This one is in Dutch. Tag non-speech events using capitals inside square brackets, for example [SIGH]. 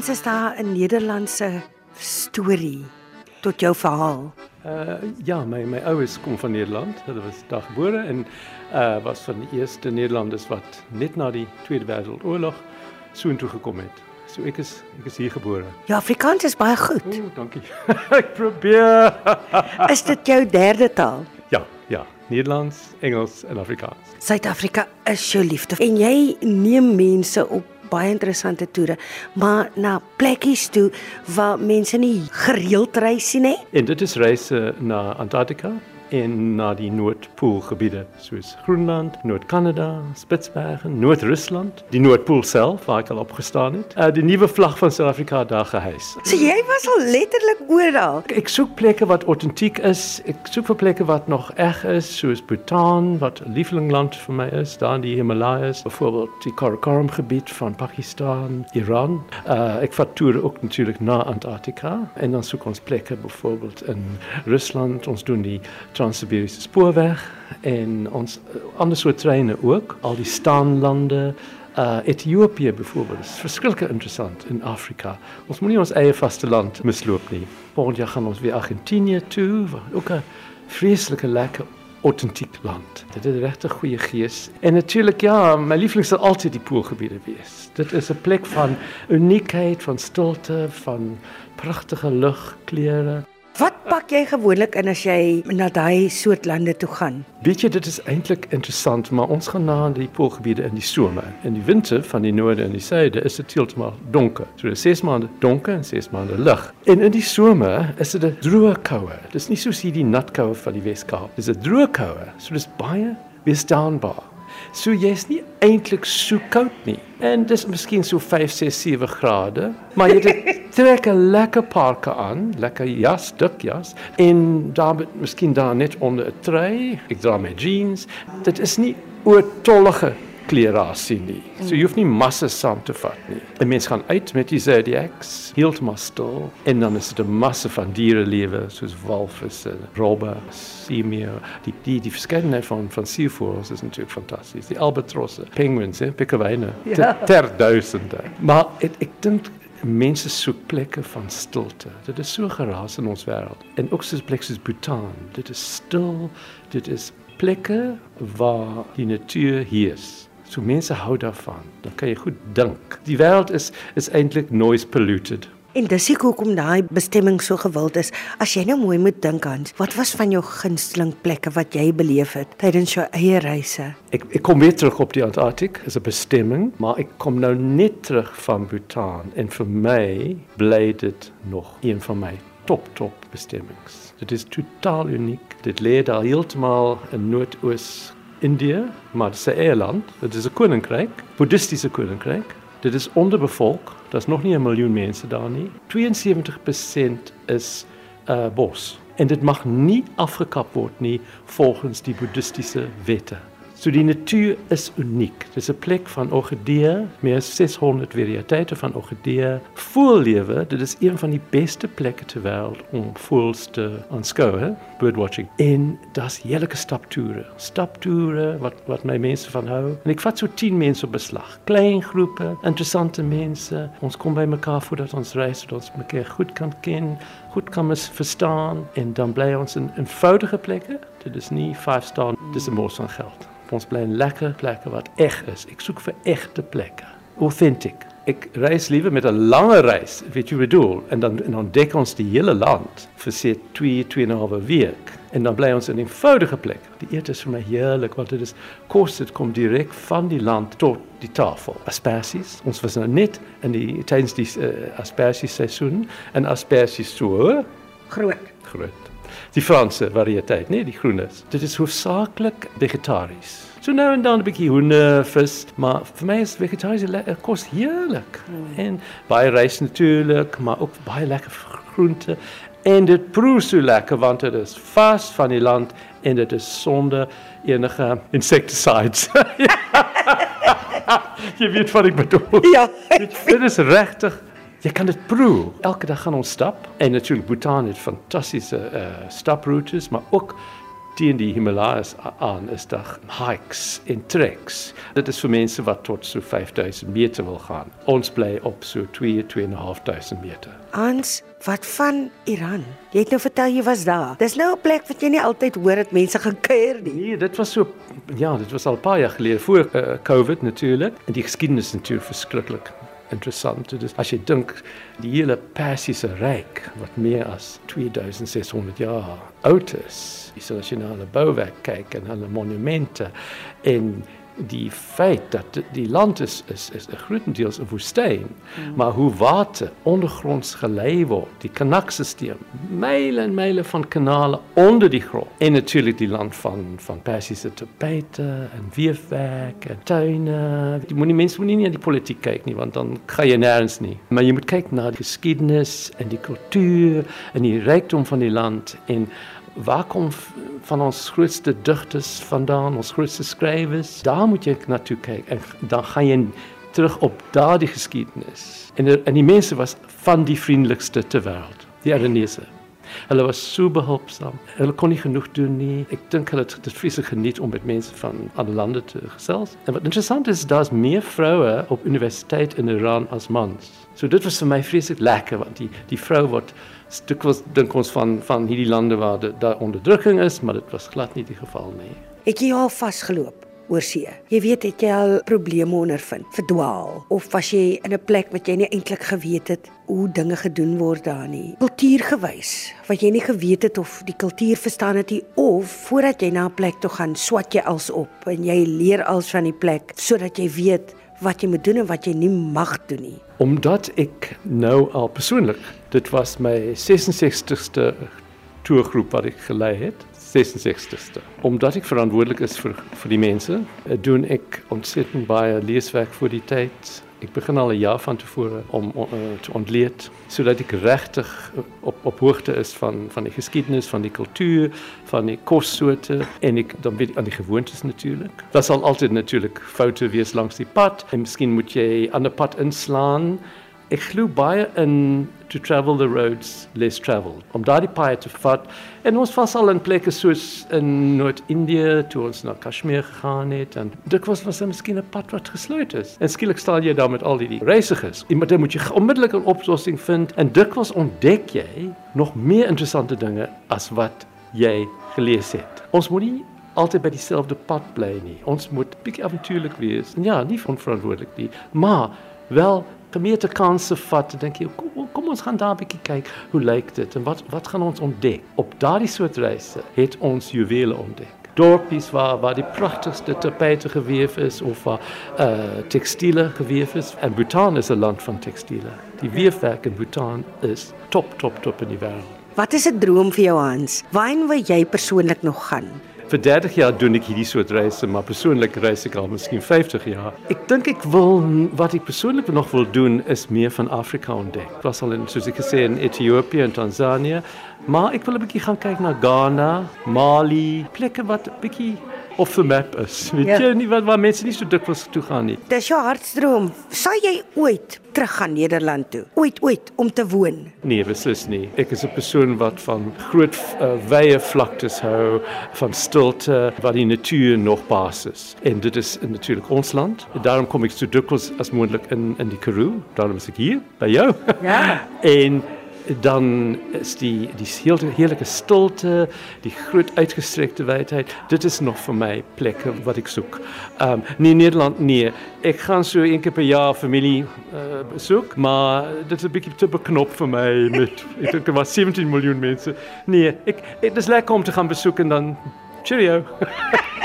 Afrikaans is daar 'n Nederlandse storie tot jou verhaal. Uh ja, my my ouers kom van Nederland. Hulle was daar gebore en uh was van die eerste Nederlanders wat net na die Tweede Wêreldoorlog soontoe gekom het. So ek is ek is hier gebore. Ja, Afrikaans is baie goed. Ooh, dankie. [LAUGHS] ek probeer. [LAUGHS] is dit jou derde taal? Ja, ja. Nederlands, Engels en Afrikaans. Suid-Afrika is jou liefde. En jy neem mense op baie interessante toere, maar na plekkies toe waar mense nie gereeld reis nie. En dit is reise na Antarktika en na die Noordpoolgebiede soos Groenland, Noord-Kanada, Spitsbergen, Noord-Rusland, die Noordpool self waar ek al opgestaan het. Uh, die nuwe vlag van Suid-Afrika daar gehys. So jy was al letterlik oral. Ek, ek soek plekke wat autentiek is. Ek soek vir plekke wat nog reg is, soos Bhutan wat 'n lievelingland vir my is, daar in die Himalayas, byvoorbeeld die Karakoram gebied van Pakistan, Iran. Uh, ek vat toere ook natuurlik na Antarktika en dan soek ons plekke byvoorbeeld in Rusland. Ons doen die Trans-Siberiese spoorweg en ons uh, ander soort treine ook, al die staanlande uh Ethiopië byvoorbeeld is verskriklik interessant in Afrika. Ons moenie ons eie vasteland misloop nie. Volgende jaar gaan ons weer Argentinië toe, ook 'n vreeslike lekker autentiek land. Dit het regtig goeie gees. En natuurlik ja, my liefling sal altyd die poolgebiede wees. Dit is 'n plek van uniekheid, van stilte, van pragtige lugkleure. Wat pak jy gewoonlik in as jy na daai soort lande toe gaan? Weet jy, dit is eintlik interessant, maar ons gaan na die poolgebiede in die somer. In die winter van die noorde en die suide is dit heeltemal donker. So dis 6 maande donker en 6 maande lig. En in die somer is dit 'n droë koue. Dis nie soos hierdie nat koue van die Weskaap. Dis 'n droë koue. So dis baie weerstaanbaar. So jy's nie eintlik so koud nie. En dis miskien so 5, 6, 7 grade, maar jy [LAUGHS] trek 'n lekker parka aan, lekker jas, dik jas en daar miskien daar net onder 'n trui. Ek dra my jeans. Dit is nie oortollige klerasie nie. So jy hoef nie masse saam te vat nie. 'n Mens gaan uit met die zodiacs, heeltemal stil en dan is dit 'n masse van dierelewe soos walvisse, robbe, seemeeu, die die die verskeidenheid van van seevoëls is natuurlik fantasties. Die albatrosse, penguins, eh, pikkewyne, ja. ter duisende. Maar ek ek dink mense soek plekke van stilte. Dit is so geraas in ons wêreld. En ook soos plekke soos Bhutan. Dit is stil. Dit is plekke waar die natuur heers. So mense hou daarvan. Dan kan jy goed dink. Die wêreld is is eintlik noise polluted. En dis ek hoekom daai bestemming so gewild is. As jy nou mooi moet dink aan, wat was van jou gunsteling plekke wat jy beleef het tydens jou eie reise? Ek ek kom weer terug op die Antarktik as 'n bestemming, maar ek kom nou net terug van Bhutan en vir my bly dit nog een van my top top bestemmings. Dit is totaal uniek. Dit lê daar heeltemal in Noordoos Indië, maar dit is 'n eiland, dit is 'n koninkryk, boeddhistiese koninkryk. Dit is onderbevolk, daar's nog nie 'n miljoen mense daar nie. 72% is uh bos en dit mag nie afgekap word nie volgens die boeddhistiese wette. So die natuur is uniek. Dis 'n plek van orgidee, meer as 600 variëteite van orgidee. Voellewe, dit is een van die beste plekke ter wêreld om voëls te aanskou, birdwatching. En daar's heerlike staptoere. Staptoere wat wat my mense van hou. En ek vat so 10 mense op beslag. Klein groepe, interessante mense. Ons kom by mekaar voordat ons reis, sodat ons mekaar goed kan ken, goed kan verstaan en dan bly ons in eenvoudige plekke. Dit is nie 5 star, dis 'n mos van geld ons lekker plekke wat eg is. Ek soek vir egte plekke. Authentic. Ek reis liewer met 'n langer reis, weet jy wat ek bedoel, en dan en dan ontdek ons die hele land vir se 2 2 en 'n halwe week en dan bly ons in 'n eenvoudige plek. Die ete is vir my heerlik want dit is kos dit kom direk van die land tot die tafel. Asperges. Ons was nou net in die tydens die uh, asperges seisoen en asperges so groot. Groot die Franse variëteit, nee, die groenes. Dit is hoofsaaklik vegetaries. So nou en dan 'n bietjie hoender, vis, maar vir my is vegetariese kos heerlik. Mm. En baie rys natuurlik, maar ook baie lekker groente en dit proe so lekker want dit is vas van die land en [LAUGHS] [LAUGHS] dit is sonder enige insecticides. Jy weet wat ek bedoel. Ja. dit is regtig Jy kan dit proe. Elke dag gaan ons stap en natuurlik Bhutan het fantastiese uh, staproetes, maar ook teen die Himalajas aan is daar hikes en treks. Dit is vir mense wat tot so 5000 meter wil gaan. Ons bly op so 2 2.500 meter. Ans, wat van Iran? Jy het nou vertel jy was daar. Dis nou 'n plek wat jy nie altyd hoor dat mense gaan kuier nie. Nee, dit was so ja, dit was al 'n paar jaar gelede voor uh, COVID natuurlik. En die geskiedenis is natuurlik verskriklik interessant. Dus as jy dink die hele Persiese ryk wat meer as 2600 jaar oud is, as jy na hulle bouwerk kyk en hulle monumente en die feit dat die land is is is 'n grootendeels 'n woestyn, mm. maar hoe water ondergronds gelei word, die kanakstelsel, myle en myle van kanale onder die grond. En natuurlik die land van van Persiese tapete en weefwerk en tuine. Die moenie mense moenie nie aan die politiek kyk nie, want dan gaan jy nêrens nie. Maar jy moet kyk na die geskiedenis en die kultuur en die rykdom van die land en waar kom van ons grootste digters vandaan, ons grootste skrywers? Daar moet jy na toe kyk en dan gaan jy terug op daardie geskiedenis. En die mense was van die vriendelikste ter wêreld, die Aranese. Hulle was so behulpsaam. Hulle kon nie genoeg doen nie. Ek dink hulle het dit vreeslik geniet om met mense van ander lande te gesels. En wat interessant is, daar's meer vroue op universiteit in Iran as mans. So dit was vir my vreeslik lekker want die die vrou wat dikwels dink ons van van hierdie lande waar daar onderdrukking is, maar dit was glad nie die geval nie. Het jy al vasgeloop oor see? Jy weet het jy al probleme ondervind, verdwaal of was jy in 'n plek wat jy nie eintlik geweet het hoe dinge gedoen word daar nie? Kultuurgewys, wat jy nie geweet het of die kultuur verstaan het nie of voordat jy na 'n plek toe gaan, swat jy als op en jy leer als van die plek sodat jy weet wat jy moet doen en wat jy nie mag doen nie. Omdat ek nou al persoonlik, dit was my 66ste toergroep wat ek gelei het. 66ste. Omdat ek verantwoordelik is vir vir die mense, eh, doen ek ontsettend baie leeswerk vir die tyd Ek begin al 'n jaar van tevore om uh, te ontleed sodat ek regtig op op hoogte is van van die geskiedenis, van die kultuur, van die kossoorte en ek dan weet aan die gewoontes natuurlik. Daar sal altyd natuurlik foute wees langs die pad. En miskien moet jy 'n ander pad inslaan Ek glo baie in to travel the roads less traveled. Om daardie paai te vat en ons was al in plekke soos in Noord-Indië toe ons na Kashmir gegaan het en dit was was 'n miskien 'n pad wat gesluit is. En skielik staan jy daar met al die reisigers. En dan moet jy onmiddellik 'n oplossing vind en dit was ontdek jy nog meer interessante dinge as wat jy gelees het. Ons moet nie altyd by dieselfde pad nie. Ons moet bietjie avontuurlik wees. Ja, nie onverantwoordelik nie, maar wel gemeente kanse vat, dink jy kom, kom ons gaan daar 'n bietjie kyk hoe lyk dit en wat wat gaan ons ontdek? Op daardie soort reise het ons juwele ontdek. Dorpies waar waar die pragtigste tapete geweef is of waar uh tekstiele geweef is en Bhutan is 'n land van tekstiele. Die weefwerk in Bhutan is top top top in die wêreld. Wat is 'n droom vir jou Hans? Waarheen wil jy persoonlik nog gaan? Vir 30 jaar doen ek hierdie soort reise, maar persoonlik reis ek al miskien 50 jaar. Ek dink ek wil wat ek persoonlik nog wil doen is meer van Afrika ontdek. Ek was al in gesê in Ethiopië en Tansanië, maar ek wil 'n bietjie gaan kyk na Ghana, Mali, plekke wat 'n bietjie of the map is. Weet ja. jy nie wat waar mense nie so dikwels toe gaan nie. Dis jou hartsdroom. Sal jy ooit terug gaan Nederland toe? Ooit ooit om te woon? Nee, beslis nie. Ek is 'n persoon wat van groot uh, wye vlaktes hou, van stilte, wat die natuur nog basis. En dit is natuurlik ons land. Daarom kom ek so dikwels as moontlik in in die Karoo. Daarom is ek hier by jou. Ja. [LAUGHS] en dan is die die heerlike stilte, die groot uitgestrekte wydheid. Dit is nog vir my plekke wat ek soek. Ehm um, nie Nederland nie. Ek gaan so een keer per jaar familie uh, besoek, maar dit is 'n bietjie te beknop vir my met ek dink daar was 17 miljoen mense. Nee, ek dit is lekker om te gaan besoek en dan cheerio. [LAUGHS]